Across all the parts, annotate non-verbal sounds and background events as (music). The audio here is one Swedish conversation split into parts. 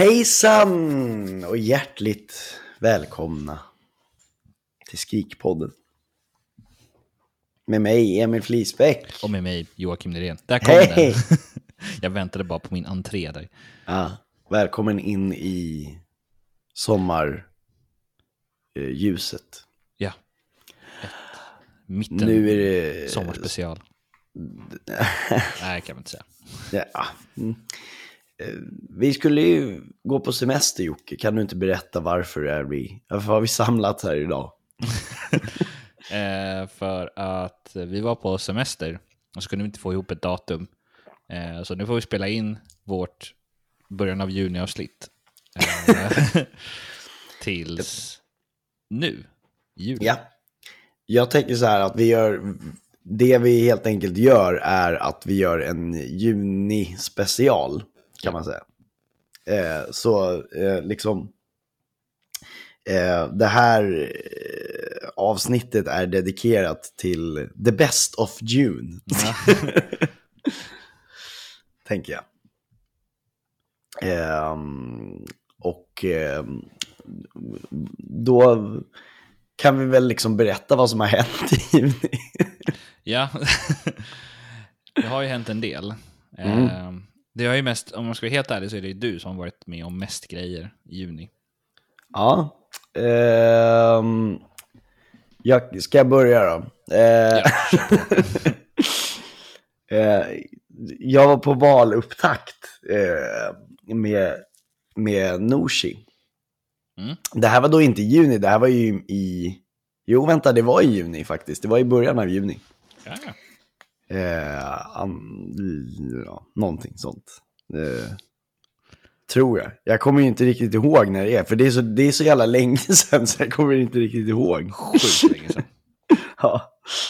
Hejsan och hjärtligt välkomna till Skrikpodden. Med mig, Emil Flisbäck. Och med mig, Joakim Nyrén. Där kom Hej! den. (laughs) Jag väntade bara på min entré där. Ja, välkommen in i sommarljuset. Ja. Ett, mitten Nu är det... sommarspecial. (laughs) Nej, kan man inte säga. Ja. Vi skulle ju gå på semester Jocke, kan du inte berätta varför är vi, varför har vi samlat här idag? (laughs) Eh, för att vi var på semester och så kunde vi inte få ihop ett datum. Eh, så nu får vi spela in vårt början av juni-avsnitt. Eh, (laughs) tills nu, i juli. Ja. Jag tänker så här att vi gör, det vi helt enkelt gör är att vi gör en juni-special, kan man säga. Eh, så eh, liksom, eh, det här eh, avsnittet är dedikerat till the best of June, Ja. (laughs) tänker jag. Ehm, och ehm, då kan vi väl liksom berätta vad som har hänt i juni. Ja, (laughs) det har ju hänt en del. Mm. Eh, det har ju mest, om man ska vara helt ärlig så är det ju du som har varit med om mest grejer i juni. Ja. Ehm, jag, ska jag börja då? Eh, (laughs) eh, jag var på valupptakt eh, med, med Nooshi. Mm. Det här var då inte i juni, det här var ju i... Jo, vänta, det var i juni faktiskt. Det var i början av juni. Ja. Eh, an, ja, någonting sånt. Eh, tror jag. Jag kommer ju inte riktigt ihåg när det är, för det är så, det är så jävla länge (laughs) sedan så jag kommer inte riktigt ihåg. Sjukt länge sedan. (laughs) Ja.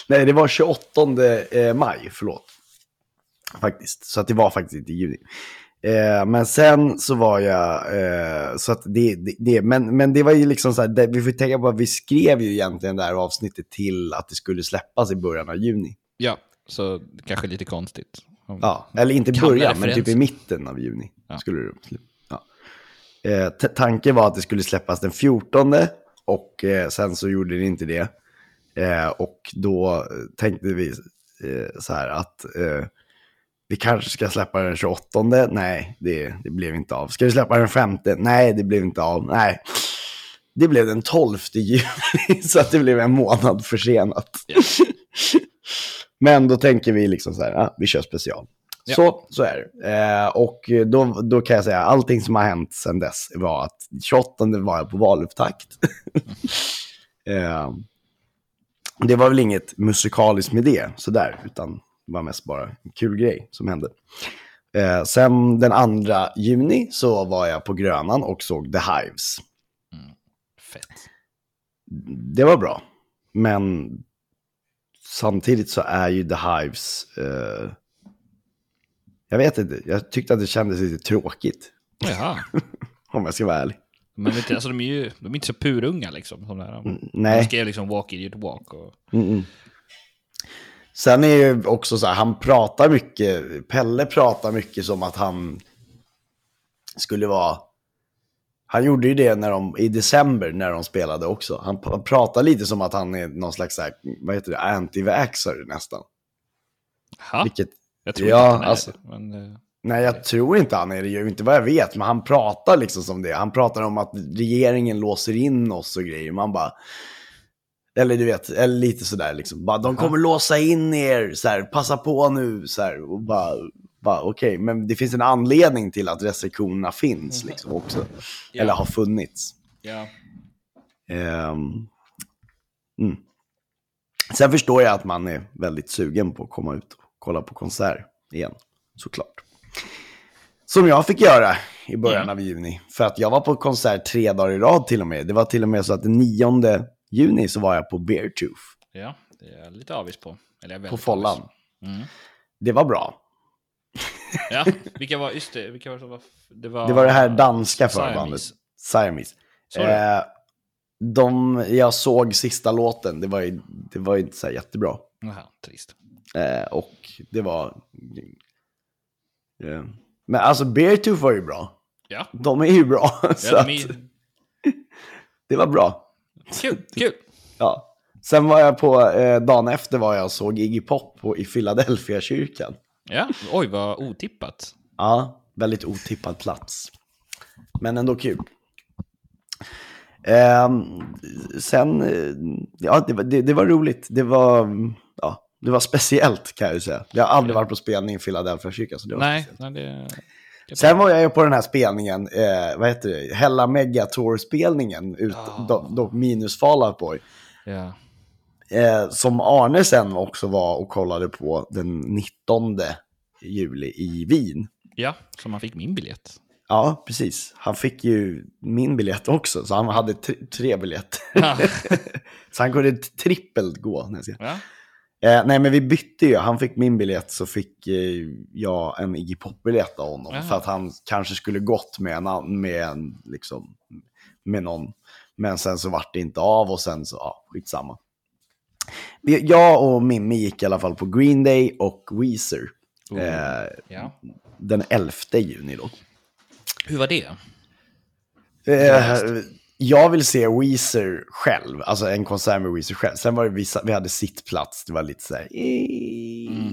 Nej, det var 28 eh, maj, förlåt. Faktiskt, så att det var faktiskt inte i juni. Eh, men sen så var jag, eh, så att det, det, det men, men det var ju liksom så här, det, vi får tänka på att vi skrev ju egentligen det här avsnittet till att det skulle släppas i början av juni. Ja, så kanske lite konstigt. Ja, eller inte början, men typ i mitten av juni. Ja. Skulle det, ja. eh, tanken var att det skulle släppas den 14 och eh, sen så gjorde det inte det. Eh, och då tänkte vi eh, så här att eh, vi kanske ska släppa den 28. Nej, det, det blev inte av. Ska vi släppa den 5? Nej, det blev inte av. Nej. Det blev den 12 juli, (laughs) så att det blev en månad försenat. Ja. Men då tänker vi liksom så här, ah, vi kör special. Ja. Så, så är det. Eh, och då, då kan jag säga, allting som har hänt sedan dess var att 28 var jag på valupptakt. (laughs) eh, det var väl inget musikaliskt med det, sådär, utan det var mest bara en kul grej som hände. Eh, sen den 2 juni så var jag på Grönan och såg The Hives. Fett. Det var bra, men samtidigt så är ju The Hives... Eh, jag vet inte, jag tyckte att det kändes lite tråkigt, Jaha. (laughs) om jag ska vara ärlig. Men vet alltså, de är ju de är inte så purunga liksom. Som där. De Mm, nej. skrev liksom Walk Idiot Walk. Och... Sen är ju också så här, han pratar mycket, Pelle pratar mycket som att han skulle vara... Han gjorde ju det när de, i december när de spelade också. Han pratar lite som att han är någon slags, här, vad heter det, anti-vaxxer nästan. Ha? Vilket, Jag tror Ja, inte han är alltså- det, men, eh, nej jag tror inte han är det, inte vad jag vet, men han pratar liksom som det. Han pratar om att regeringen låser in oss och grejer. Man bara, eller du vet, eller lite sådär liksom. Bara, de kommer låsa in er, så här, passa på nu, så här. Och bara, bara okej, men det finns en anledning till att restriktionerna finns liksom också. Ja. Eller har funnits. ja. Ehm, mm. Sen förstår jag att man är väldigt sugen på att komma ut och kolla på konsert igen, såklart. Som jag fick göra i början Mm. av juni. För att jag var på konsert tre dagar i rad till och med. Det var till och med så att den 9 juni så var jag på Beartooth Ja, det är jag lite avis på. Eller jag på Follan. Mm. Det var bra. (laughs) Ja, vilka var, just det, vilka var det som var... Det var, Det var det här danska Siamese. förbandet. Siamese. Sorry. Eh, de, jag såg sista låten, det var ju, det var inte så jättebra. Jaha, trist. Eh, och det var... Eh, men alltså Beartooth var ju bra. Ja, De är ju bra. (laughs) ja de är, (laughs) Det var bra. kul, kul. Ja. Sen var jag på, eh, dagen efter var jag och såg Iggy Pop på, i Philadelphia kyrkan. Ja, oj vad otippat. Ja, väldigt otippad plats. Men ändå kul. Ehm, sen, eh, ja, det, var- det, det var roligt. Det var, ja, det var speciellt kan jag ju säga. Jag har aldrig varit på spelning i Philadelphia kyrkan. Så det var Nej, speciellt. nej det... Sen var jag ju på den här spelningen, eh, vad heter det, Hella Mega Tour-spelningen, ut, Ah. då, då minus Fall Out Boy. Ja. Eh, som Arne sen också var och kollade på den 19 juli i Wien. ja, så man fick min biljett. Ja, precis. Han fick ju min biljett också, så han hade tre biljetter. Ja. (laughs) så han kunde trippelt gå. när jag. Ja. Eh, nej, men vi bytte ju. Han fick min biljett, så fick eh, jag en Iggy Pop-biljett av honom. Jaha. För att han kanske skulle gått med en, med en, liksom, med någon. Men sen så vart det inte av och sen så, ja, skitsamma. Jag och Mimmi gick i alla fall på Green Day och Weezer. Oh. Eh, ja. den 11 juni då. Hur var det? Eh, jag vill se Weezer själv, alltså en konsert med Weezer själv. Sen var det vissa, vi hade sittplats, det var lite så här... Mm.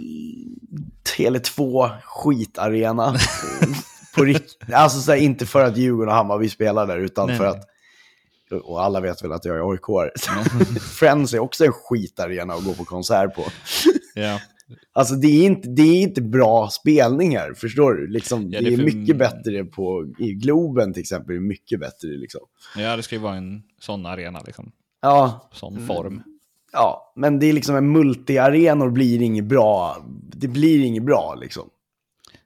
Tele2 skitarena. (laughs) på rikt- alltså så här, inte för att Djurgården och Hammarby spelar där, utan Nej, för att... Och alla vet väl att jag är aik (laughs) Friends är också en skitarena att gå på konsert på. Ja. Alltså det är inte, det är inte bra spelningar, förstår du? Liksom, Ja, det, det är för- mycket bättre på, i Globen till exempel, är mycket bättre liksom. ja, det ska ju vara en sån arena, liksom. Ja, Sån form. ja, men det är liksom en multiarenor blir inget bra. Det blir inget bra liksom.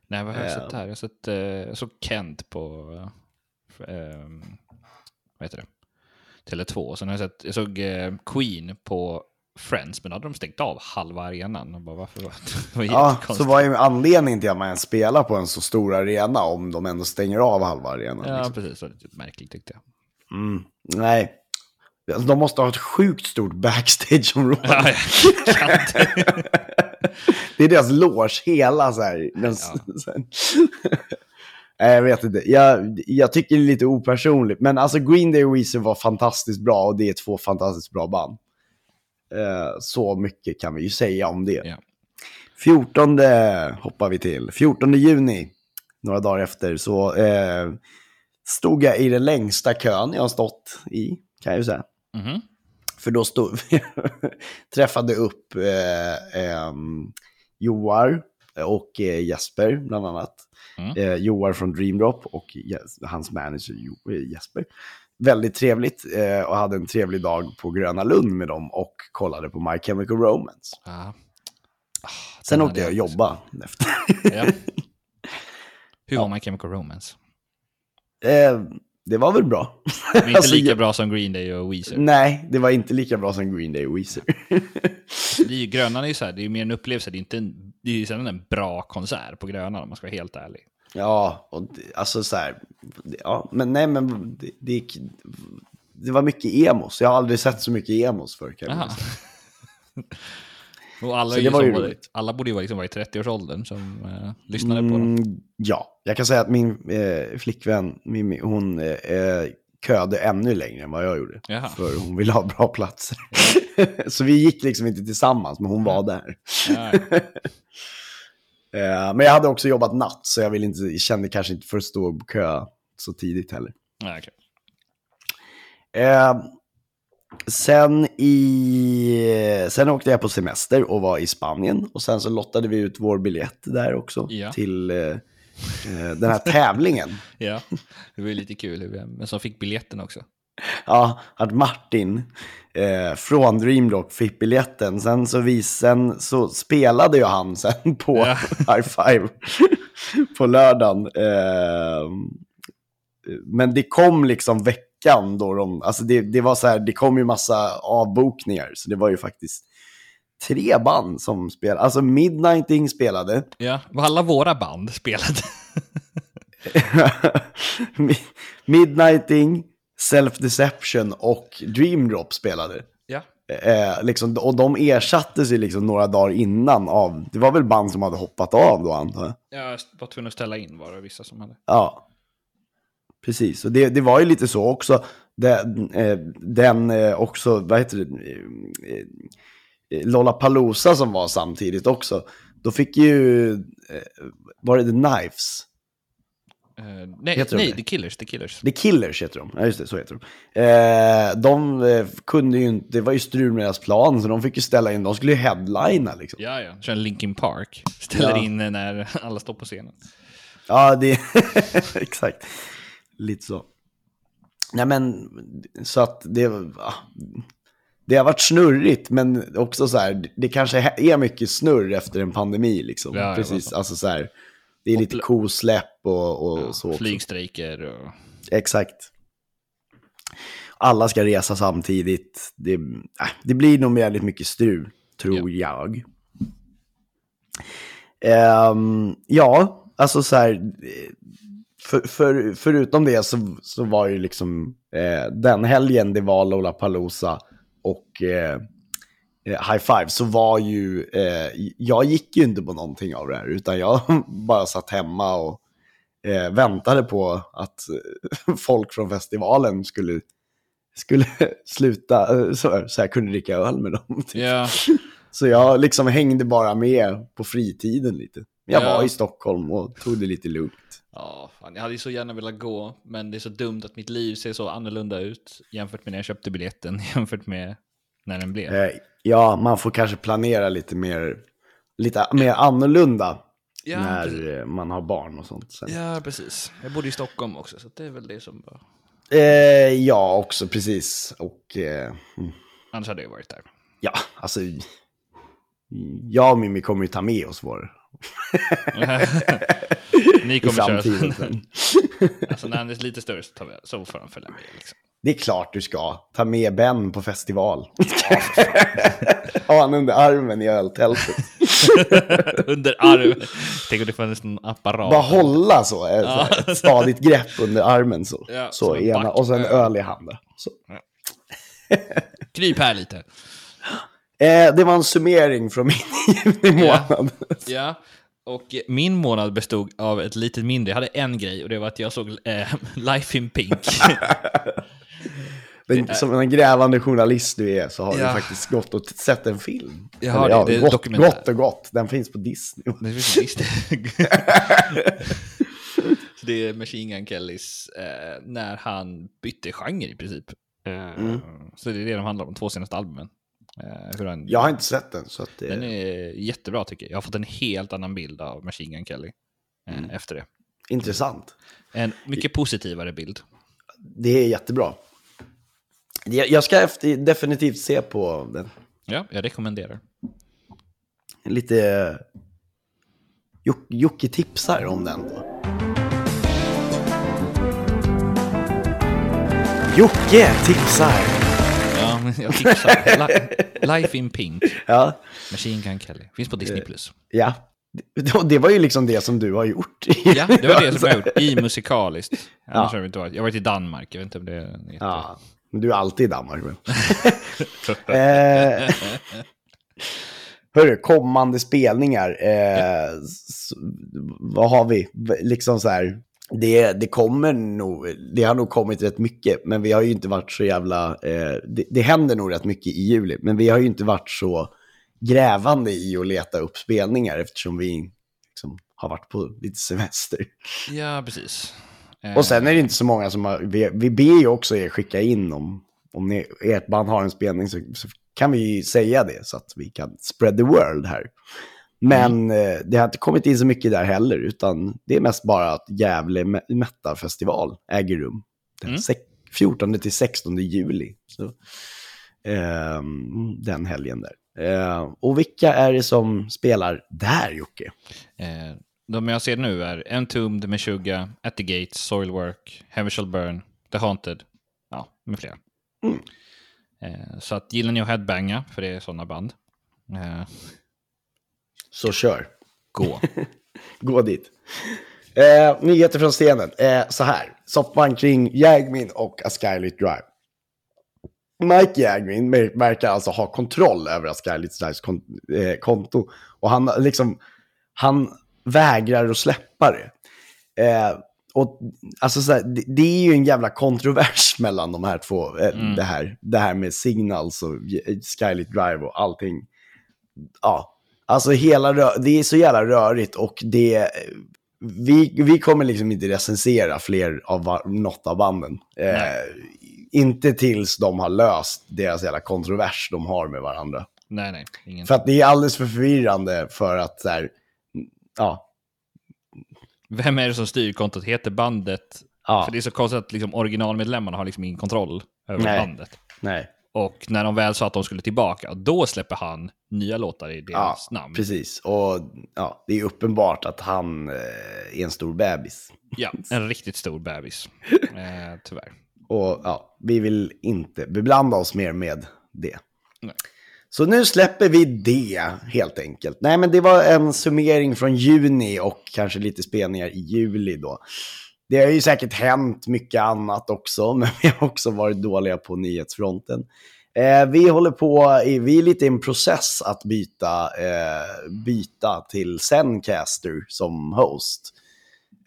Nej, vad har jag Ja. sett här? Jag har sett eh, jag såg Kent på... Eh, vad heter det? Tele2. Sen har jag sett... Jag såg eh, Queen på Friends, men då hade de stängt av halva arenan. Och bara, varför? var- (laughs) Det var Ja, så vad är anledningen till att man ens spelar på en så stor arena om de ändå stänger av halva arenan? Ja, liksom? precis. Det var lite märkligt tyckte jag. mm. Nej, de måste ha ett sjukt stort backstageområde. Ja, inte. (laughs) Det är deras loge, hela så här. Den, Ja. (laughs) så här. Nej, jag vet inte. Jag, jag tycker det är lite opersonligt. Men alltså Green Day och Weezer var fantastiskt bra och det är två fantastiskt bra band. Eh, så mycket kan vi ju säga om det. Ja. 14 hoppar vi till. 14 juni, några dagar efter, så eh, stod jag i den längsta kön jag har stått i, kan jag ju säga. Mhm. För då stod vi, (laughs) träffade upp eh, ehm, Joar och eh, Jesper bland annat. Mm. Eh, Joar från Dreamdrop och Jes- hans manager eh, Jesper. Väldigt trevligt eh, och hade en trevlig dag på Gröna Lund med dem och kollade på My Chemical Romance. Ja. Ah, Sen åkte jag och också. jobba efter. Ja. (laughs) Hur var My Chemical Romance? eh, det var väl bra. Det är inte Alltså, lika bra som Green Day och Weezer. Nej, det var inte lika bra som Green Day och Weezer. (laughs) Det är ju, Grönan är ju så här, det är ju mer en upplevelse, det är inte en, det är ju sällan en bra konsert på Grönan om man ska vara helt ärlig. Ja, och det, alltså så här, ja, men nej men det, det, det var mycket emos. Jag har aldrig sett så mycket emos förr kan jag. (laughs) Och alla, ju var ju roligt. alla borde ju vara, liksom vara i 30-årsåldern som eh, lyssnade på dem. Mm, ja, jag kan säga att min eh, flickvän, Mimmi, hon eh, eh, köade ännu längre än vad jag gjorde. Jaha. För hon ville ha bra platser. (laughs) så vi gick liksom inte tillsammans, men hon var där. Eh, men jag hade också jobbat natt, så jag ville inte, kände kanske inte för att stå och kö så tidigt heller. ja, okej. Eh, sen, i, sen åkte jag på semester och var i Spanien. Och sen så lottade vi ut vår biljett där också Ja. till eh, den här tävlingen. (laughs) ja, det var ju lite kul. Men som fick biljetten också. Ja, att Martin eh, från Dreamrock fick biljetten. Sen så, vis, sen så spelade ju han sen (laughs) på Ja. (laughs) High Five (laughs) på lördagen. Eh, men det kom liksom veckan då de, alltså det, det var så här, det kom ju massa avbokningar. Så det var ju faktiskt tre band som spelade. Alltså Midnighting spelade. Ja, vad alla våra band spelade. Mi- Midnighting, Self Deception och Dream Drop spelade. ja. Eh, liksom, och de ersattes ju liksom några dagar innan av, det var väl band som hade hoppat av då antar jag. Jag var tvungen att ställa in var det vissa som hade. Ja, precis. Och det, det var ju lite så också. Den, eh, den eh, också, vad heter det, eh, Lollapalooza som var samtidigt också. Då fick ju, var det The Knives? Eh, nej, nej det? The Killers, The Killers. The Killers heter de. Ja, just det, så heter de. Eh, de eh, kunde ju inte, det var ju strul med deras plan, så de fick ju ställa in, de skulle ju headlina liksom. Ja, ja. Kör Linkin Park. Ställer Ja. in när alla står på scenen. Ja, det (laughs) exakt. Lite så. Nej, men så att det, ja, det har varit snurrigt, men också så här, det kanske är mycket snurr efter en pandemi liksom. Ja, Precis, alltså så här, det är lite kosläpp och, och Ja, så också. flygstrejker och... Exakt. Alla ska resa samtidigt. Det, äh, det blir nog väldigt mycket strul, tror jag. Ehm, ja, alltså så här. För, för, förutom det så, så var ju liksom eh, den helgen det var Lollapalooza och eh, High Five så var ju, eh, jag gick ju inte på någonting av det här utan jag (laughs) bara satt hemma och eh, väntade på att eh, (laughs) folk från festivalen skulle, skulle (laughs) sluta, eh, så, så jag kunde dricka öl med dem. Typ. Ja, Så jag liksom hängde bara med på fritiden lite. Jag Ja. var i Stockholm och tog det lite lugnt. ja fan, jag hade ju så gärna velat gå, men det är så dumt att mitt liv ser så annorlunda ut jämfört med när jag köpte biljetten, jämfört med när den blev. Ja, man får kanske planera lite mer, lite mer annorlunda Ja, när precis. man har barn och sånt. Sen. Ja, precis. Jag bodde i Stockholm också, så det är väl det som var... Eh, ja, också precis. Och eh, mm, Annars hade jag varit där. ja, alltså. Jag och Mimmi kommer ju ta med oss vår (laughs) Ni kommer köra... (laughs) alltså när han är lite större så, tar vi, så får han följa med. Liksom. Det är klart du ska. Ta med Ben på festival. ha (laughs) han under armen i öltältet. (laughs) Under armen. Tänk om det fanns en apparat. Bara hålla så. eh, Ja. ett stadigt grepp under armen så. Ja, så ena, back. och sen Ja. öl i handen. Så. Kryp här lite. Eh, det var en summering från min (laughs) juni Ja. månad. Ja, och min månad bestod av ett lite mindre. Jag hade en grej och det var att jag såg eh, (laughs) Life in Pink. (laughs) Den, som en grävande journalist du är så har Ja. du faktiskt gått och sett en film. Jag har det, det är gott, dokumentär. gott och gott. Den finns på Disney. Det finns det. (laughs) Så det är Machine Gun Kellys eh, när han bytte genre i princip. Eh, Så det är det de handlar om, de två senaste albumen. Eh, hur han, Jag har inte sett den. Så det, Den är jättebra tycker jag. Jag har fått en helt annan bild av Machine Gun Kelly eh, efter det. intressant. En mycket positivare bild. Det är jättebra. Jag, ska efter, definitivt se på den. Ja, jag rekommenderar. Lite... Jock- Jocke tipsar om den då. Jocke tipsar! (laughs) Jag tipsar. Li- Life in Pink, Ja, Machine Gun Kelly. Finns på Disney+. Plus. ja. (laughs) Det, var ju liksom det som du har gjort. (laughs) Ja, det var det som jag har gjort. I musikaliskt. Annars Ja. har jag inte varit. Jag har varit i Danmark, jag vet inte om det är... Ja, men du är alltid i Danmark. Men. eh, hörru, kommande spelningar. Eh, vad har vi? Liksom så här. Det, det kommer nog, det har nog kommit rätt mycket, men vi har ju inte varit så jävla, eh, det, det händer nog rätt mycket i juli, men vi har ju inte varit så grävande i att leta upp spelningar eftersom vi liksom har varit på lite semester. Ja, precis. Eh, Och sen är det inte så många som har, vi, vi ber ju också er skicka in om, om ni, ert band har en spelning så, så kan vi ju säga det så att vi kan spread the world här. Men eh, det har inte kommit in så mycket där heller, utan det är mest bara att Gävle Me- Metal Festival äger rum den Mm. sek- 14 till 16 juli. Så, eh, den helgen där. Eh, och vilka är det som spelar där, Jocke? Eh, de jag ser nu är Entombed, Meshuggah, At the Gates, Soilwork, Heaven Shall Burn, The Haunted, ja, med flera. Mm. Eh, så att gillar ni att headbanga, för det är sådana band, eh, Så kör. gå. (laughs) Gå dit. Eh, nyheter från scenen. Eh, så här. Soppan kring Jagmin och A Skylit Drive. Mike Jagmin ver- verkar alltså ha kontroll över A Skylit Drives kon- eh, konto. Och han, liksom, han vägrar att släppa det. Eh, och, alltså, så här, det, det är ju en jävla kontrovers (laughs) mellan de här två. Eh, det, här, det här med Signals och Skylit Drive och allting. Ja, Alltså hela det är så jävla rörigt och det... Vi, vi kommer liksom inte recensera fler av något av banden. Eh, inte tills de har löst deras jävla kontrovers de har med varandra. nej, nej, ingen. För att det är alldeles för förvirrande för att så här, ja, Vem är det som styr kontot? Heter bandet? ja, För det är så konstigt att liksom originalmedlemmarna har liksom ingen kontroll över Nej. bandet. nej. Och när de väl sa att de skulle tillbaka, då släpper han nya låtar i Ja, deras namn. precis. Och ja, det är uppenbart att han eh, är en stor bebis. Ja, (laughs) en riktigt stor bebis. (laughs) Eh, tyvärr. Och ja, vi vill inte beblanda oss mer med det. Nej. Så nu släpper vi det helt enkelt. Nej, men det var en summering från juni och kanske lite spelningar i juli då. Det har ju säkert hänt mycket annat också, (laughs) men vi har också varit dåliga på nyhetsfronten. Eh, vi håller på, vi är lite i en process att byta, eh, byta till Zencaster som host.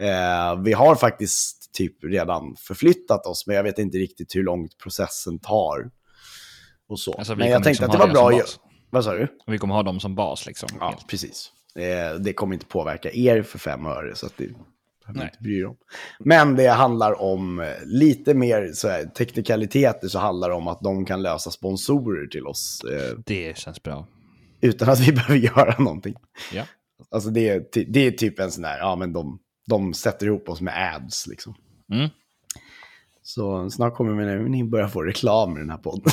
Eh, vi har faktiskt typ redan förflyttat oss, men jag vet inte riktigt hur långt processen tar. Och så. Alltså, men jag tänkte liksom att det ha var det bra göra. Vad sa du? Vi kommer ha dem som bas liksom. Ja, precis. Eh, det kommer inte påverka er för fem öre, så att det behöver inte bry om. Men det handlar om eh, lite mer så här, teknikaliteter, så handlar det om att de kan lösa sponsorer till oss eh, Det känns bra. utan att vi (laughs) behöver göra någonting. Ja. Alltså det är, det är typ en sån där, ja men de, de sätter ihop oss med ads liksom. Mm. Så snart kommer vi när ni börjar få reklam i den här podden. (laughs)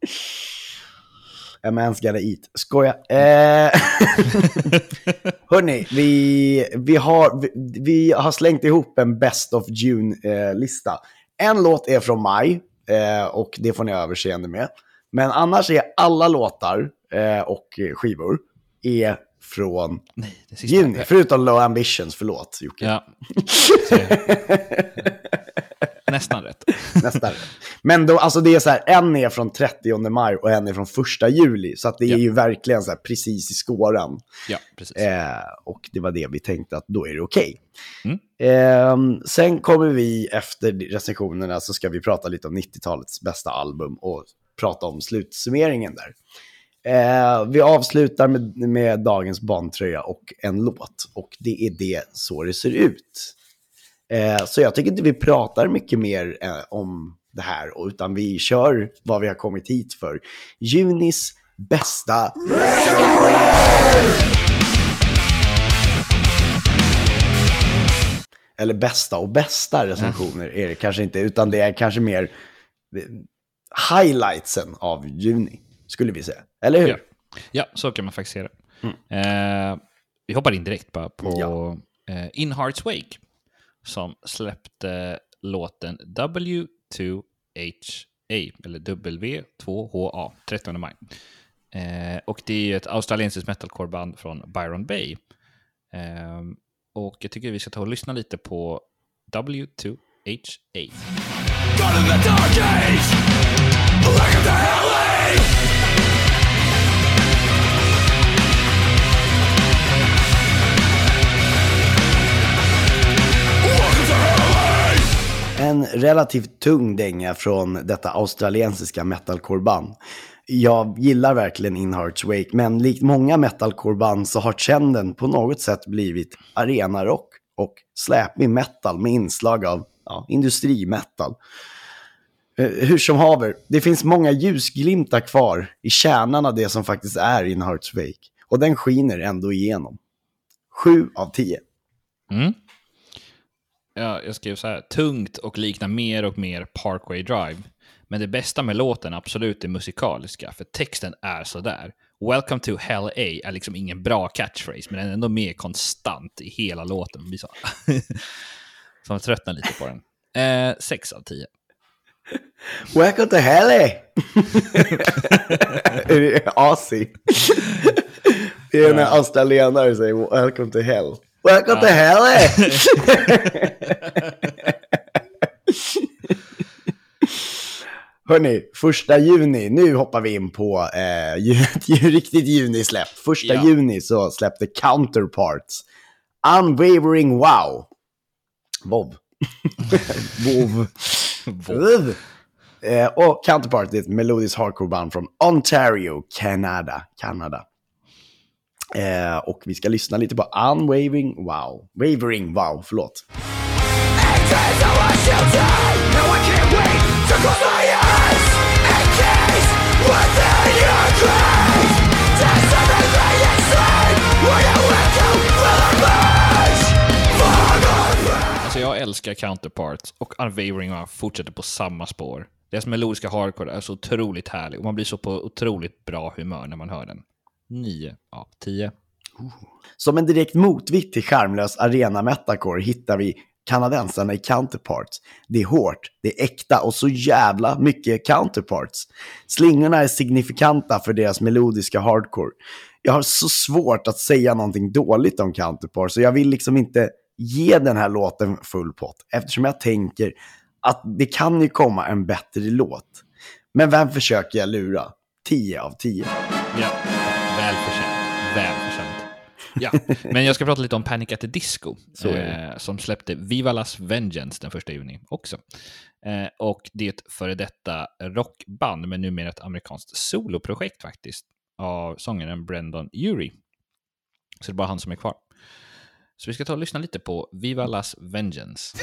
(laughs) A man's gotta eat. Skoja. Eh, (laughs) hörni, vi, vi, har, vi, vi har slängt ihop en Best of June-lista. en låt är från maj eh, och det får ni överseende med. Men annars är alla låtar eh, och skivor är från Nej, juni. Förutom Low Ambitions, förlåt Jocke. Ja. (laughs) Nästan rätt. (laughs) Nästan. Men då, alltså det är så här, en är från 30 maj och en är från 1 juli. Så att det är Ja. ju verkligen så här precis i skåran. Ja, precis. Eh, och det var det vi tänkte att då är det okej. Mm. Eh, sen kommer vi efter recensionerna så ska vi prata lite om 90-talets bästa album och prata om slutsummeringen där. Eh, vi avslutar med, med dagens bantröja och en låt. Och det är det så det ser ut. Eh, så jag tycker inte vi pratar mycket mer eh, om det här, utan vi kör vad vi har kommit hit för. Junis bästa eller bästa och bästa recensioner är det kanske inte, utan det är kanske mer eh, highlightsen av juni, skulle vi säga. Eller hur? Ja. ja, så kan man faktiskt se det. Eh, vi hoppar in direkt bara på Ja. eh, In Hearts Wake som släppte låten W2HA, eller W2HA, 13 maj. Eh, och det är ju ett australiensiskt metalcoreband från Byron Bay. Eh, och jag tycker vi ska ta och lyssna lite på W2HA. En relativt tung dänga från detta australiensiska metalcore-band. Jag gillar verkligen In Hearts Wake, men likt många metalcore-band så har trenden på något sätt blivit arenarock och släpig metal med inslag av ja, industrimetal. Eh, hur som haver, det finns många ljusglimtar kvar i kärnan av det som faktiskt är In Hearts Wake. Och den skiner ändå igenom. Sju av tio. Mm. Ja, jag skrev så här. Tungt och liknar mer och mer Parkway Drive. Men det bästa med låten är absolut det musikaliska, för texten är sådär. Welcome to Hell A är liksom ingen bra catchphrase, men den är ändå mer konstant i hela låten. (laughs) Så, man tröttnar lite på den. Eh, 6 av 10. Welcome to hell! (laughs) Är det Asi? Det är när australienare säger welcome to hell. Welcome to hell! eh? (laughs) Hörni, första juni, nu hoppar vi in på eh, ett (laughs) riktigt junisläpp. Första Ja. juni så släppte Counterparts Unwavering Wow. Vov. Vov. Vov. Eh, och Counterpart är ett melodiskt hardcore-band från Ontario, Canada. Kanada. Eh, och vi ska lyssna lite på Unwavering Wow. Wavering Wow, förlåt. Alltså jag älskar Counterparts och Unwavering Wow fortsätter på samma spår. Deras melodiska hardcore är så otroligt härlig och man blir så på otroligt bra humör när man hör den. 9 av 10. Som en direkt motvikt till charmlös arena metacore hittar vi kanadensarna i Counterparts. Det är hårt, det är äkta och så jävla mycket Counterparts. Slingorna är signifikanta för deras melodiska hardcore. Jag har så svårt att säga någonting dåligt om Counterparts så jag vill liksom inte ge den här låten full pott eftersom jag tänker att det kan ju komma en bättre låt. Men vem försöker jag lura? 10 av 10. Ja, välförtjänt. Välförtjänt. Ja, men jag ska prata lite om Panic at the Disco, eh, som släppte Viva Las Vengeance den första juni också. Eh, och det är ett före detta rockband, men numera ett amerikanskt soloprojekt faktiskt, av sångaren Brendan Urie. Så det är bara han som är kvar. Så vi ska ta och lyssna lite på Viva Las Vengeance.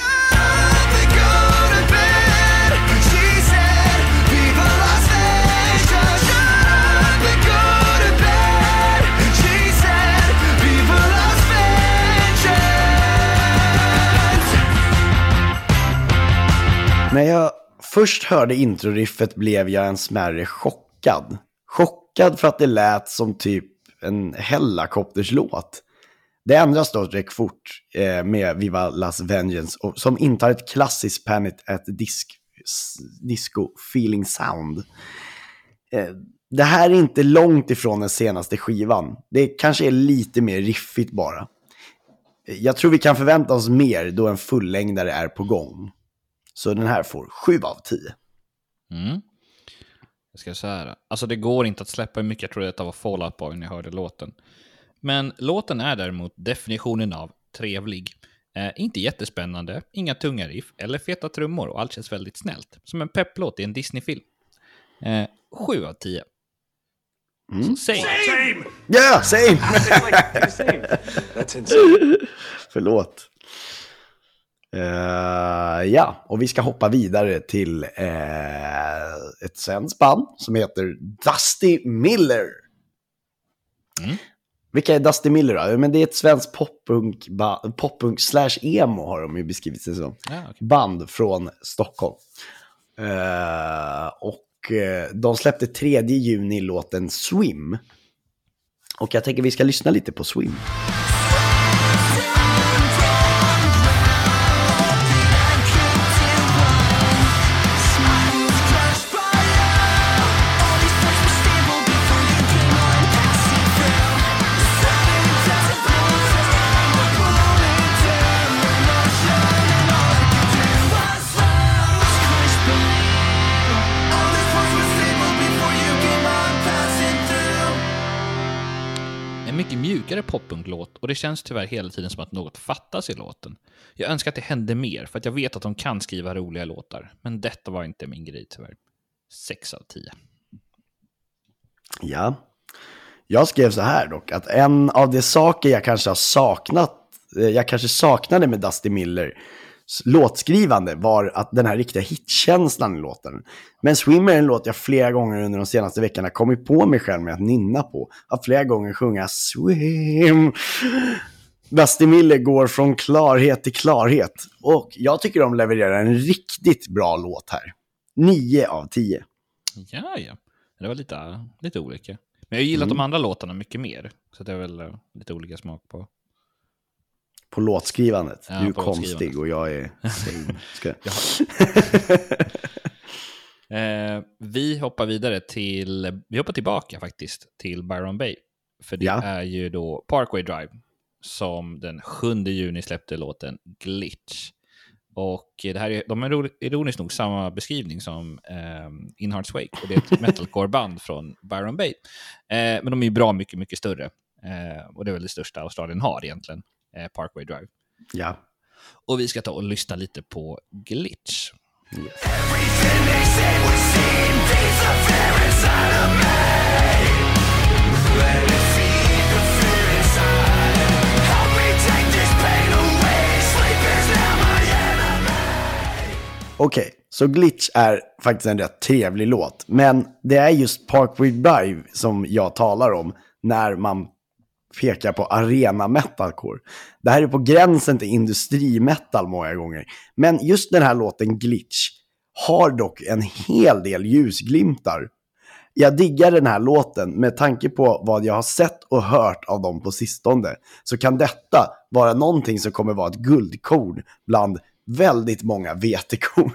När jag först hörde introriffet blev jag en smärre chockad. Chockad för att det lät som typ en Hellacopters-låt. Det ändras då direkt fort eh, med Viva Las Vengeance och, som intar ett klassiskt Panic at disk, Disco feeling sound. Eh, det här är inte långt ifrån den senaste skivan. Det kanske är lite mer riffigt bara. Jag tror vi kan förvänta oss mer då en fullängdare är på gång. Så den här får 7 av 10. Mm. Jag ska säga det. Alltså det går inte att släppa hur mycket jag trodde detta var Fall Out Boy när jag hörde låten. Men låten är däremot definitionen av trevlig. Eh, inte jättespännande, inga tunga riff eller feta trummor och allt känns väldigt snällt. Som en pepplåt i en Disney-film. Eh, 7 av 10. Så säg! Ja, same! (laughs) That's insane. Förlåt. Eh, ja, och vi ska hoppa vidare till eh, ett svenskt band som heter Dusty Miller. Mm. Vilka är Dusty Miller då? Men det är ett svenskt poppunk, slash emo har de ju beskrivit sig som. Ja, okej. Band från Stockholm. Eh, och de släppte 3 juni låten Swim. Och jag tänker vi ska lyssna lite på Swim. Mjukare och det känns tyvärr hela tiden som att något fattas i låten. Jag önskar att det hände mer för att jag vet att de kan skriva roliga låtar. Men detta var inte min grej tyvärr. 6 av 10. Ja. Jag skrev så här dock, att en av de saker jag kanske har saknat, eh, jag kanske saknade med Dusty Miller låtskrivande var att den här riktiga hitkänslan i låten. Men Swimmer är en låt jag flera gånger under de senaste veckorna kommit på mig själv med att nynna på. Har flera gånger sjunga Swim. Dusty Miller går från klarhet till klarhet. Och jag tycker de levererar en riktigt bra låt här. 9 av 10. Ja, ja. Det var lite, lite olika. Men jag har gillat Mm. de andra låtarna mycket mer. Så det är väl eh, lite olika smak på. På låtskrivandet. Ja, du är konstig och jag är... (laughs) Ska... (laughs) Eh, vi hoppar vidare till, vi hoppar tillbaka faktiskt till Byron Bay. För det Ja. är ju då Parkway Drive som den 7 juni släppte låten Glitch. Och det här är, de iro- ironiskt nog samma beskrivning som eh, In Heart's Wake. Och det är ett (laughs) metalcore-band från Byron Bay. Eh, men de är ju bra mycket, mycket större. Eh, och det är väl det största Australien har egentligen, Parkway Drive. Ja. Och vi ska ta och lyssna lite på Glitch. Enemy. Okej, så Glitch är faktiskt en rätt trevlig låt. Men det är just Parkway Drive som jag talar om när man pekar på arena metalcore. Det här är på gränsen till industrimetal många gånger. Men just den här låten Glitch har dock en hel del ljusglimtar. Jag diggar den här låten med tanke på vad jag har sett och hört av dem på sistone. Så kan detta vara någonting som kommer vara ett guldkorn bland väldigt många vetekorn.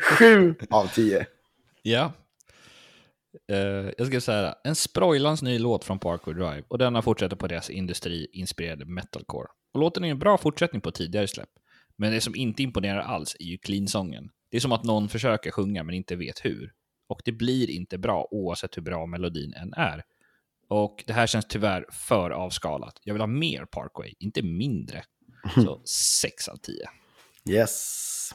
(laughs) Sju av tio. Ja. Eh, jag ska säga en sprojlans ny låt från Parkway Drive och denna fortsätter på deras industriinspirerade metalcore. Och låten är en bra fortsättning på tidigare släpp. Men det som inte imponerar alls är ju clean-sången. Det är som att någon försöker sjunga men inte vet hur. Och det blir inte bra oavsett hur bra melodin än är. Och det här känns tyvärr för avskalat. Jag vill ha mer Parkway, inte mindre. (laughs) Så 6 av 10. Yes.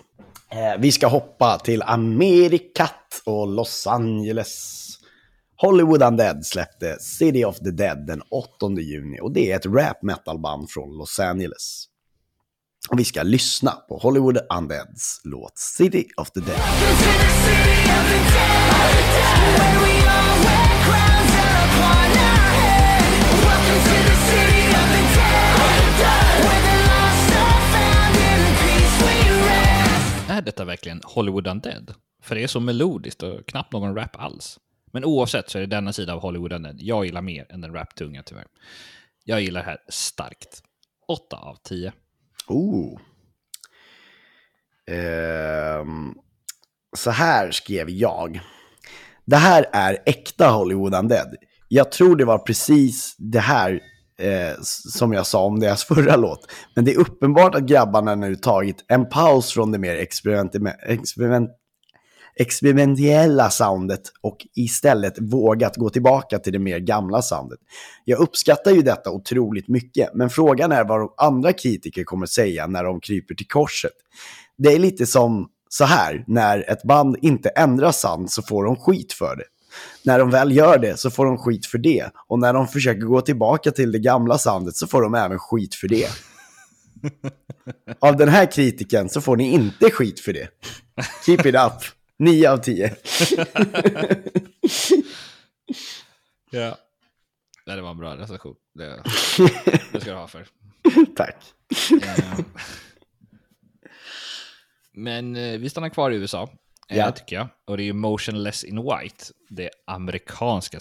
Eh, vi ska hoppa till Amerikat och Los Angeles. Hollywood Undead släppte City of the Dead den 8 juni och det är ett rap metal-band från Los Angeles. Och vi ska lyssna på Hollywood Undeads låt City of the Dead. Är detta verkligen Hollywood Undead? För det är så melodiskt och knappt någon rap alls. Men oavsett så är det denna sida av Hollywood Undead jag gillar mer än den rap-tunga tyvärr. Jag gillar det här starkt. 8 av 10. Oh. Ehm, så här skrev jag. Det här är äkta Hollywood Undead. Jag tror det var precis det här eh, som jag sa om deras (laughs) förra låt. Men det är uppenbart att grabbarna nu tagit en paus från det mer experiment, experiment, experimentella soundet och istället vågat gå tillbaka till det mer gamla soundet. Jag uppskattar ju detta otroligt mycket, men frågan är vad de andra kritiker kommer säga när de kryper till korset. Det är lite som så här, när ett band inte ändrar sound så får de skit för det. När de väl gör det så får de skit för det. Och när de försöker gå tillbaka till det gamla soundet så får de även skit för det. (laughs) Av den här kritiken så får ni inte skit för det. Keep it up. 9 av 10. (laughs) Ja. Det var en bra recension. Det, det ska du ha för. (laughs) Tack. Eh, Men eh, vi stannar kvar i USA, eh, Ja. tycker jag. Och det är ju Motionless in White, det amerikanska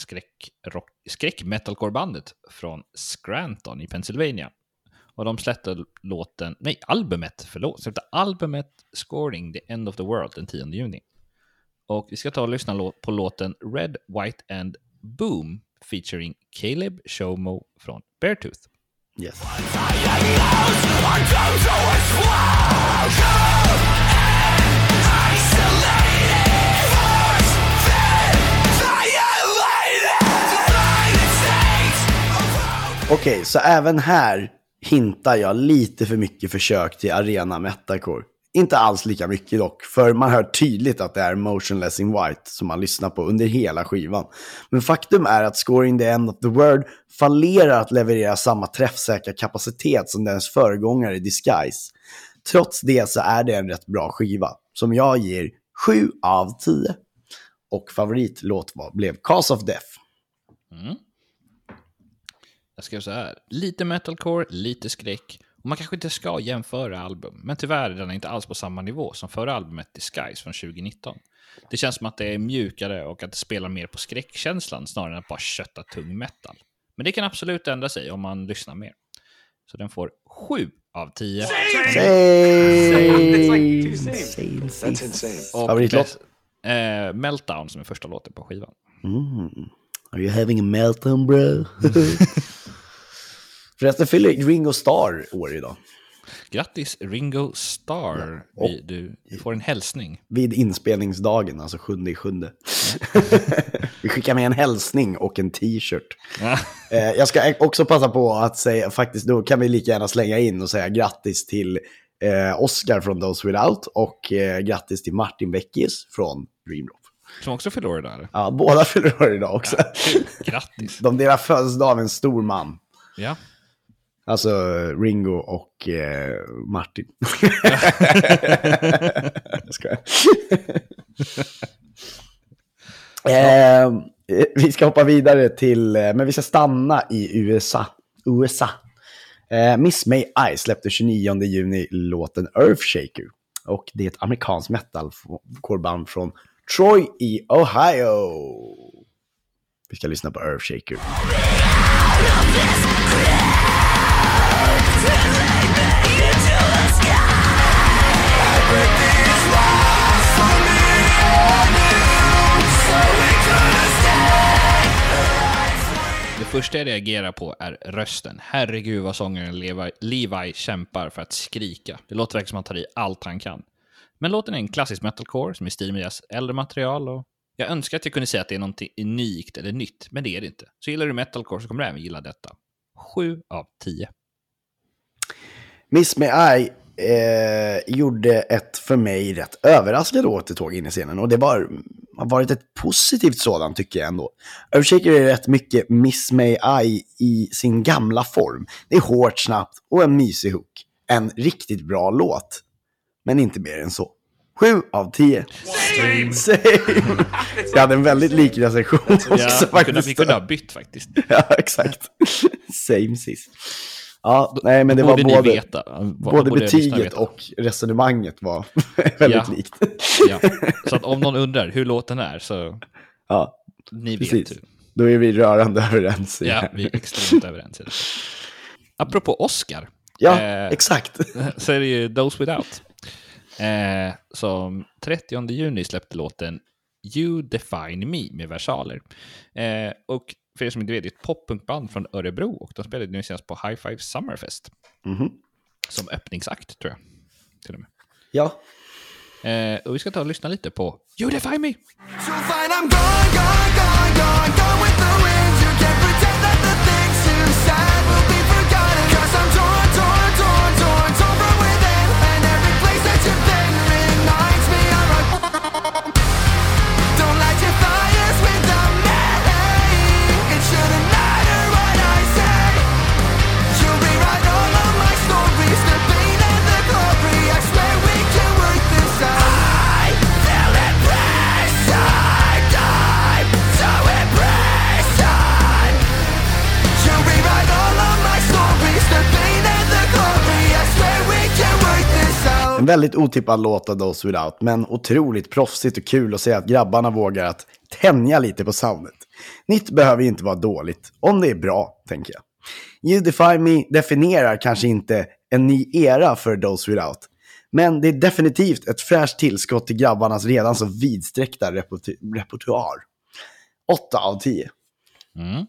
skräck-metalcore-bandet från Scranton i Pennsylvania. Och de släppte låten, nej, albumet, förlåt, släppte albumet Scoring the End of the World den 10 juni. Och vi ska ta och lyssna på låten Red, White and Boom featuring Caleb Shomo från Beartooth. Yes. Okej, så även här hintar jag lite för mycket försök till arena metalcore. Inte alls lika mycket dock, för man hör tydligt att det är Motionless in White som man lyssnar på under hela skivan. Men faktum är att Scoring the End of the World fallerar att leverera samma träffsäkra kapacitet som dess föregångare Disguise. Trots det så är det en rätt bra skiva, som jag ger 7 av 10. Och favoritlåt var, blev Cause of Death. Mm. jag skrev så här. Lite metalcore, lite skräck. Och man kanske inte ska jämföra album, men tyvärr är den inte alls på samma nivå som förra albumet Disguise från 2019. Det känns som att det är mjukare och att det spelar mer på skräckkänslan snarare än att bara kötta tung metal. Men det kan absolut ändra sig om man lyssnar mer. Så den får 7 av 10. Same, same, same. That's insane. Och Favoritlåt? Eh, Meltdown som är första låten på skivan. Mm. Are you having a meltdown bro? (laughs) Förresten fyller Ringo Starr år idag. Grattis Ringo Starr. Ja, Vi, du, får en hälsning. Vid inspelningsdagen, alltså sjunde i sjunde. (laughs) Vi skickar med en hälsning och en t-shirt. Eh, jag ska också passa på att säga, faktiskt då kan vi lika gärna slänga in och säga grattis till eh, Oscar från Those Without och eh, grattis till Martin Beckius från Dreamdrop. Som också fyller år idag. Ja, båda (laughs) fyller år idag också. Grattis. De delar födelsedag av en stor man. Ja. Alltså Ringo och eh, Martin. (laughs) jag skojar. eh, vi ska hoppa vidare till, eh, men vi ska stanna i USA. USA. Eh, Miss May I släppte 29 juni låten Earthshaker. Och det är ett amerikanskt metalcore-band från Troy i Ohio. Vi ska lyssna på Earthshaker. Det första jag reagerar på är rösten. Herregud vad sångaren Levi, Levi kämpar för att skrika. Det låter verkligen som att han tar i allt han kan. Men låten är en klassisk metalcore som är i stil med deras äldre material och jag önskar att jag kunde säga att det är något unikt eller nytt, men det är det inte. Så gillar du metalcore så kommer du även gilla detta. 7 av 10. Miss Me I eh, gjorde ett för mig rätt överraskande återtåg in i scenen. Och det var, har varit ett positivt sådant tycker jag ändå. Earthshaker är rätt mycket Miss Me I i sin gamla form. Det är hårt, snabbt och en mysig hook. En riktigt bra låt. Men inte mer än så. 7 av 10. Same! Same. Jag hade en väldigt lik recension också Ja, vi, kunde, faktiskt. vi kunde ha bytt faktiskt. Ja, exakt. Same sist. Ja, nej men det var både... veta. Vad Både lyssnarna betyget och resonemanget var (laughs) väldigt Ja. likt. Ja. Så att om någon undrar hur låten är så Ja, ni vet. precis. hur. Då är vi rörande (laughs) överens. Ja, vi är extremt överens. i det. Apropå Oscar. ja eh, exakt. (laughs) så är det ju Those Without. Eh, som 30 juni släppte låten You Define Me med versaler. Eh, och för er som inte vet, det är ett poppunkband från Örebro och de spelade nu senast på High Five Summerfest. Mhm. Som öppningsakt tror jag. Till och med. Ja. Eh, och vi ska ta och lyssna lite på You Define Me. So fine, I'm gone, gone, gone, gone, gone with the En väldigt otippad låt av Those Without, men otroligt proffsigt och kul att se att grabbarna vågar att tänja lite på soundet. Nytt behöver ju inte vara dåligt, om det är bra, tänker jag. You Define Me definierar kanske inte en ny era för Those Without, men det är definitivt ett fräscht tillskott till grabbarnas redan så vidsträckta repertoar. 8 av 10. Mm.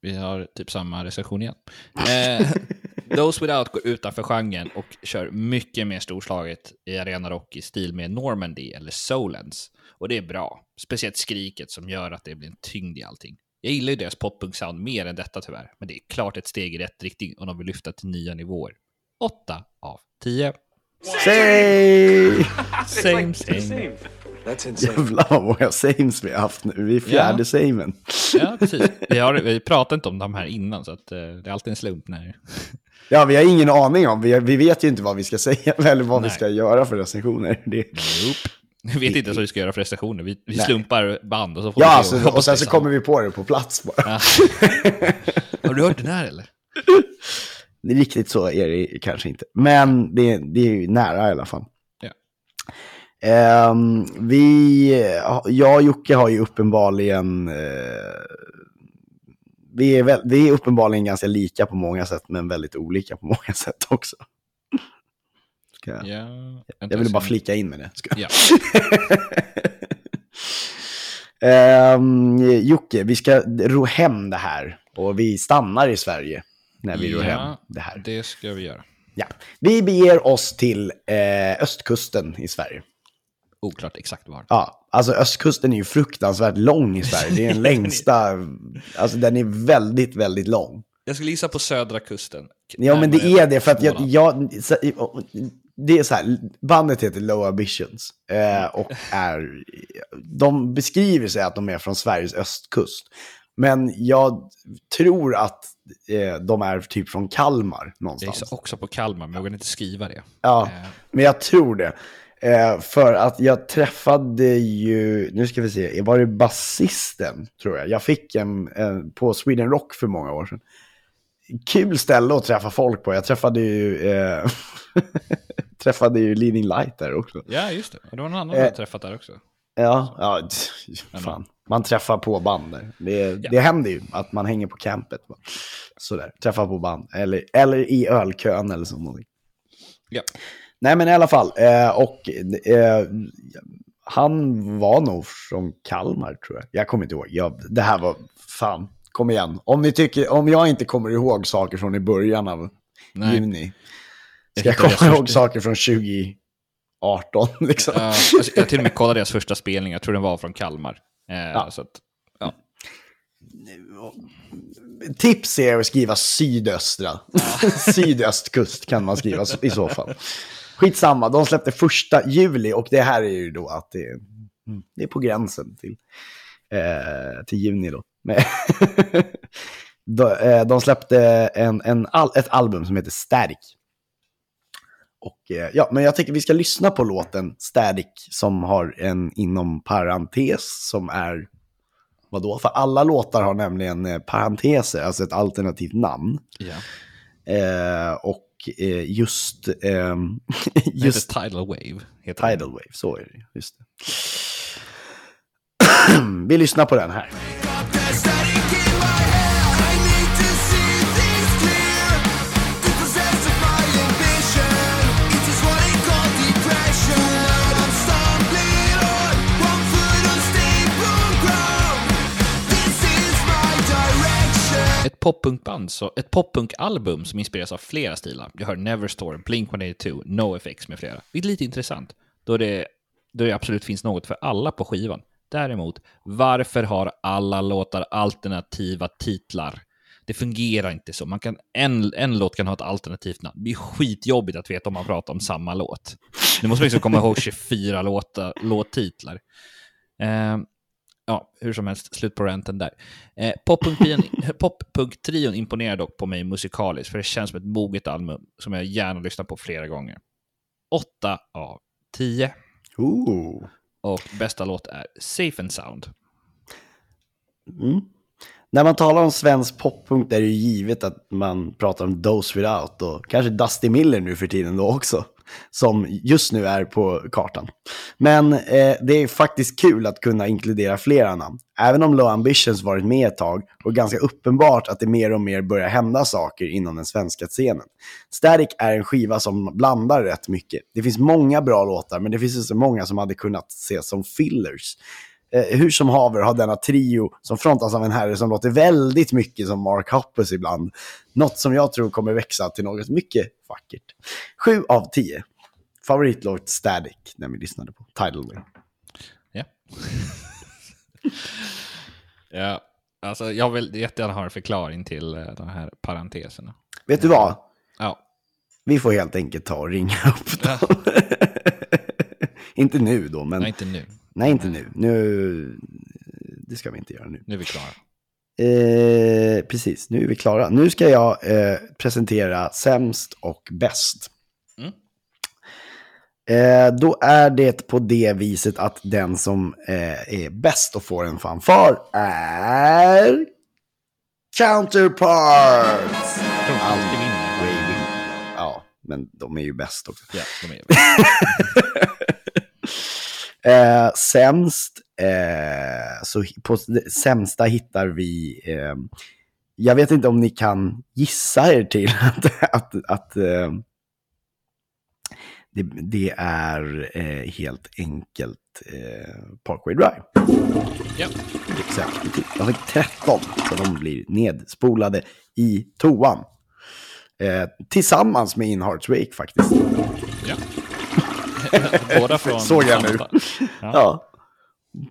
Vi har typ samma recension igen. (laughs) Eh, Those Without går utanför genren och kör mycket mer storslaget i arenarock i stil med Normandy eller Solens. Och det är bra. Speciellt skriket som gör att det blir en tyngd i allting. Jag gillar ju deras poppunk-sound mer än detta tyvärr, men det är klart ett steg i rätt riktning om de vill lyfta till nya nivåer. 8 av 10. Say! Same, same. That's insane. Jävlar vad många sames vi har haft nu. Vi är fjärde Ja. samen. Ja, precis. Vi har vi pratat inte om de här innan, så att, eh, det är alltid en slump när... Ja, vi har ingen aning om. Vi, vi vet ju inte vad vi ska säga (laughs) eller vad vi Nej. ska göra för recensioner. Det, Nope. Vi vet inte ens vad vi ska göra för recensioner. Vi, vi slumpar band och så får Ja, vi se alltså, hoppas och sen så kommer vi på det på plats bara. Ja. (laughs) Har du hört den här eller? Det är riktigt så är det kanske inte. Men det, det är ju nära i alla fall. Ehm, vi, jag och Jocke har ju uppenbarligen, eh, vi, är väl, vi är uppenbarligen ganska lika på många sätt, men väldigt olika på (laughs) många sätt också. Ska jag, Ja. jag ville bara flika in med det. Ska. Ja. (laughs) Ehm, Jocke, vi ska ro hem det här och vi stannar i Sverige när vi ror Ja. hem det här. Det ska vi göra. Ja. Vi beger oss till eh, östkusten i Sverige. Oklart exakt var. Ja, alltså östkusten är ju fruktansvärt lång i Sverige. Det är den (laughs) längsta, alltså den är väldigt, väldigt lång. Jag skulle gissa på södra kusten. Ja, men det är det för att jag, jag det är så här, bandet heter Low Ambitions eh, och (laughs) är, de beskriver sig att de är från Sveriges östkust. Men jag tror att eh, de är typ från Kalmar Jag någonstans. gissar också på Kalmar, men jag vågar inte skriva det. Ja, Eh, men jag tror det. Eh, för att jag träffade ju, nu ska vi se, var det basisten tror jag? Jag fick en, en på Sweden Rock för många år sedan. Kul ställe att träffa folk på. Jag träffade ju, eh, (laughs) träffade ju Leading Light där också. Ja, just det. Det var någon annan Eh. har träffat där också. Ja, ja fan. Man träffar på band där. Det, det händer ju att man hänger på campet. Sådär, träffar på band. Eller, eller i ölkön eller så. Ja. Nej men i alla fall. Eh, och eh, han var nog från Kalmar tror jag. Jag kommer inte ihåg. Jag, det här var, fan, kom igen. Om, ni tycker, om jag inte kommer ihåg saker från i början av Nej. juni. Ska jag komma ihåg första- saker från 2018 (laughs) liksom? Ja, alltså, jag till och med kollade deras första spelning, jag tror den var från Kalmar. Eh, Ja. Så att, ja. Tips är att skriva sydöstra. (laughs) Sydöstkust kan man skriva i så fall. Skitsamma, de släppte första juli och det här är ju då att det är, det är på gränsen till, eh, till juni då. (laughs) De, eh, de släppte en, en, ett album som heter Static. Och, eh, ja, men jag tycker vi ska lyssna på låten Static som har en inom parentes som är Vadå? För alla låtar har nämligen eh, parenteser, alltså ett alternativt namn. ja. Eh, och eh, just, ehm, (laughs) just Tidal Wave. Heter. Tidal Wave, så är det. Just det. (clears throat) Vi lyssnar på den här. Ett poppunkband, så, ett poppunkalbum som inspireras av flera stilar. Jag hör Neverstore, Blink-182, NoFX med flera. Det är lite intressant, då det, då det absolut finns något för alla på skivan. Däremot, varför har alla låtar alternativa titlar? Det fungerar inte så. Man kan, en, en låt kan ha ett alternativt namn. Det är skitjobbigt att veta om man pratar om samma låt. Nu måste man liksom komma ihåg (laughs) 24 låtar, låttitlar. Eh, ja, hur som helst, slut på ranten där. Eh, Pop-punk-trion (laughs) pop imponerar dock på mig musikaliskt, för det känns som ett moget album som jag gärna lyssnar på flera gånger. 8 av 10. Ooh. Och bästa låt är Safe and Sound. Mm. När man talar om svensk poppunk är det ju givet att man pratar om Dose Without och kanske Dusty Miller nu för tiden då också. Som just nu är på kartan. Men eh, det är faktiskt kul att kunna inkludera flera namn. Även om Low Ambitions varit med ett tag och ganska uppenbart att det mer och mer börjar hända saker inom den svenska scenen. Static är en skiva som blandar rätt mycket. Det finns många bra låtar men det finns också många som hade kunnat ses som fillers. Eh, hur som haver har denna trio som frontas av en herre som låter väldigt mycket som Mark Hoppus ibland. Något som jag tror kommer växa till något mycket vackert. Sju av tio. Favoritlåt Static när vi lyssnade på Tidal Wave. Ja. (laughs) ja, alltså jag vill jättegärna ha en förklaring till eh, de här parenteserna. Vet du vad? Ja, Vi får helt enkelt ta och ringa upp dem. (laughs) inte nu då, men... nej inte nu. Nej, inte nu. Nu... Det ska vi inte göra nu. Nu är vi klara. Eh, precis, nu är vi klara. Nu ska jag eh, presentera sämst och bäst. Mm. Eh, då är det på det viset att den som eh, är bäst och får en fanfar är... Counterparts! Ja, men de är ju bäst också. Ja, de är (laughs) Eh, sämst, eh, så på sämsta hittar vi, eh, jag vet inte om ni kan gissa er till (laughs) att, att, att eh, det, det är eh, helt enkelt eh, Parkway Drive. Ja. Exakt. De fick 13, så de blir nedspolade i toan. Tillsammans med In Hearts Wake faktiskt. ja. (laughs) Båda från Såg jag nu. stad. Ja.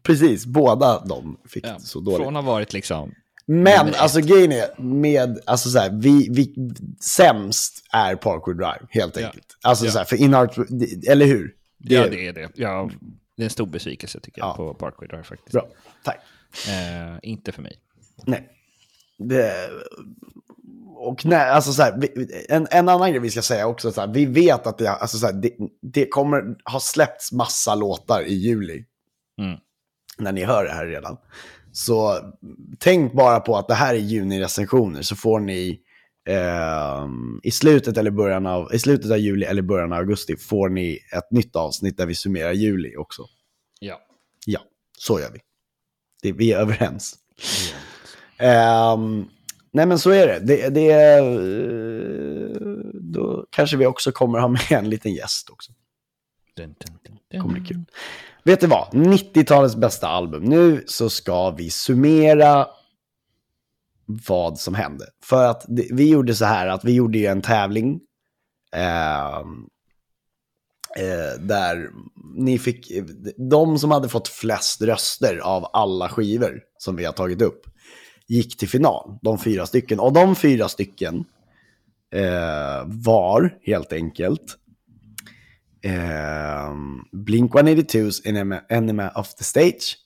Precis, båda de fick Ja. så dåligt. Från att ha varit liksom... Men alltså grejen är, med, alltså så här, vi, vi, sämst är Parkour Drive, helt Ja. enkelt. Alltså Ja. så här, för Inart, eller hur? Det ja, är det är det. Ja, det är en stor besvikelse tycker jag Ja. på Parkway Drive faktiskt. bra. Tack. Eh, inte för mig. Nej. Det, och nej, alltså så här, en, en annan grej vi ska säga också, så här, vi vet att det, alltså så här, det, det kommer ha släppts massa låtar i juli. Mm. När ni hör det här redan. Så tänk bara på att det här är juni-recensioner, så får ni ehm, i slutet eller början av, i slutet av juli eller början av augusti får ni ett nytt avsnitt där vi summerar juli också. Ja. Ja, så gör vi. Det, vi är överens. Ehm, nej men så är det. det, det eh, då kanske vi också kommer ha med en liten gäst också. Dun, dun, dun, dun. kommer bli kul. Vet du vad? 90-talets bästa album. Nu så ska vi summera vad som hände. För att det, vi gjorde så här att vi gjorde ju en tävling. ehm, eh, där ni fick, de som hade fått flest röster av alla skivor som vi har tagit upp gick till final. De fyra stycken. Och de fyra stycken eh, var helt enkelt eh, Blink-182s Enema, Enema of the Stage,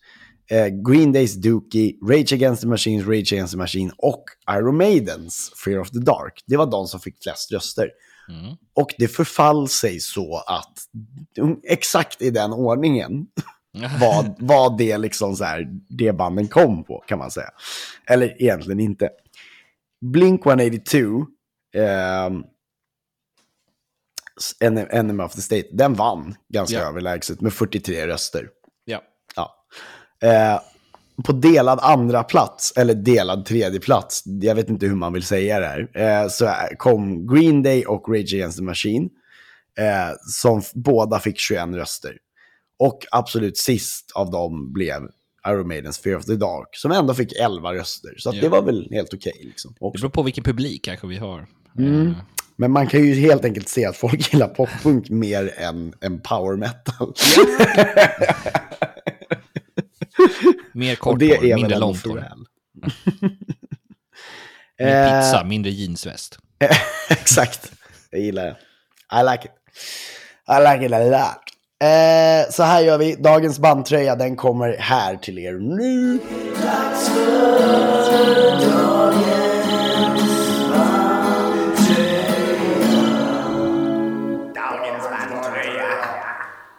eh, Green Days Dookie, Rage Against the Machines, Rage Against the Machine och Iron Maidens Fear of the Dark. Det var de som fick flest röster. Mm. Och det förfall sig så att exakt i den ordningen (laughs) var, var det liksom så här, det banden kom på kan man säga. Eller egentligen inte. Blink-182, ehm, En- Enemy of the State, den vann ganska Ja. överlägset med 43 röster. Ja. Ja. Eh, på delad andra plats, eller delad tredje plats, jag vet inte hur man vill säga det här, eh, så kom Green Day och Rage Against the Machine, eh, som båda fick 21 röster. Och absolut sist av dem blev Iron Maidens Fear of the Dark, som ändå fick 11 röster. Så att Ja. det var väl helt okej. liksom, Det beror på vilken publik kanske vi har. Mm. Eh, Men man kan ju helt enkelt se att folk gillar poppunk mer än, än power metal. (laughs) mer kort det är mindre långt. (laughs) Mer pizza, Eh, mindre jeansväst. (laughs) Exakt. Jag gillar det. I like it. I like it a lot. Eh, så här gör vi. Dagens bandtröja, den kommer här till er nu.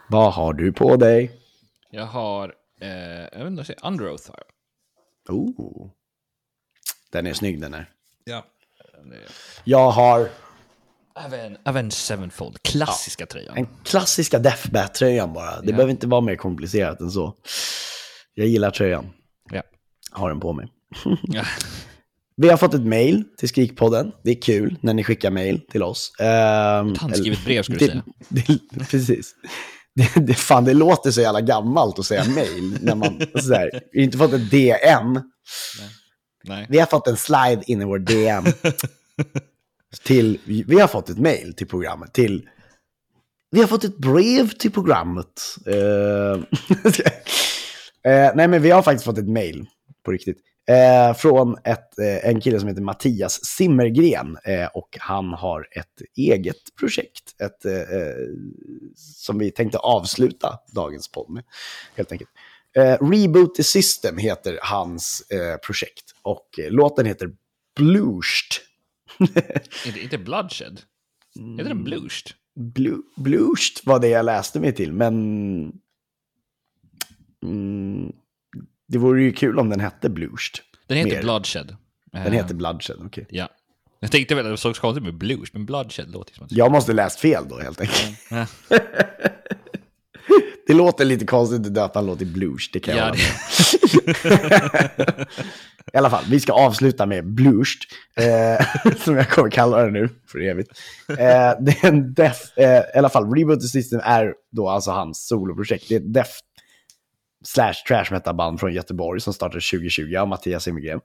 Vad har du på dig? Jag har, eh, jag vet inte, vad jag säger, Underoath har jag. Oh. Den är snygg den här. Ja. Jag har Aven, Avenged Sevenfold, klassiska tröjan. den klassiska Deathbat-tröjan bara. Det Ja. behöver inte vara mer komplicerat än så. Jag gillar tröjan. Ja. Har den på mig. Ja. (laughs) Vi har fått ett mail till Skrikpodden. Det är kul när ni skickar mail till oss. Um, Ett handskrivet brev, skulle du säga. (laughs) Det, precis. Det, det, fan, det låter så jävla gammalt att säga mail. När man, (laughs) så här, vi har inte fått ett DM. Nej. Vi har fått en slide in i vår DM till, vi har fått ett mail till programmet. Till, vi har fått ett brev till programmet. Uh, uh, (laughs) nej, men vi har faktiskt fått ett mail på riktigt. Uh, från ett, en kille som heter Mattias Simmergren. Och han har ett eget projekt. Ett, som vi tänkte avsluta dagens podd med. Helt enkelt. Reboot the System heter hans projekt. Och låten heter Blushed. (laughs) Inte, inte Bloodshed? Heter den Blushed? Blue, Bluest var det jag läste mig till, men... Mm, det vore ju kul om den hette Bluest. Den heter Mer. Bloodshed. Den heter Bloodshed, okej. Ja. Jag tänkte väl att det såg konstigt med blues, men Bloodshed låter som att... Jag måste läst fel då helt enkelt. (laughs) (laughs) Det låter lite konstigt att döpa en låt till Blues, det kan jag Ja. (laughs) I alla fall, vi ska avsluta med Bluest, eh, (laughs) som jag kommer kalla det nu för evigt. Eh, det är en Def, eh, i alla fall, Reboot the System är då alltså hans soloprojekt. Det är ett Def slash trash metal band från Göteborg som startade 2020 av Mattias Himmelgren.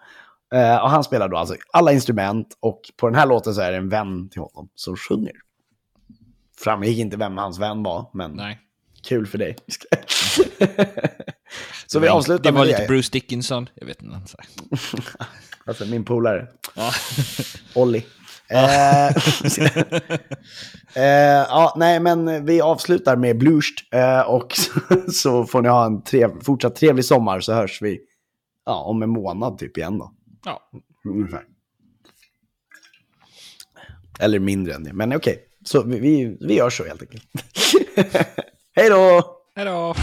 Eh, och han spelar då alltså alla instrument och på den här låten så är det en vän till honom som sjunger. Framgick inte vem hans vän var, men Nej. Kul för dig. så Det vi var- avslutar Det var med lite det. Bruce Dickinson. Jag vet inte. (laughs) Alltså min polare. Ja. (laughs) Olli. Eh, (laughs) eh, ja, nej, men vi avslutar med Bluest eh, och så, så får ni ha en trev, fortsatt trevlig sommar så hörs vi ja, om en månad typ igen då. ja. Ungefär. Eller mindre än det, men okej. Så vi, vi, vi gör så helt enkelt. Hej då! Hej då!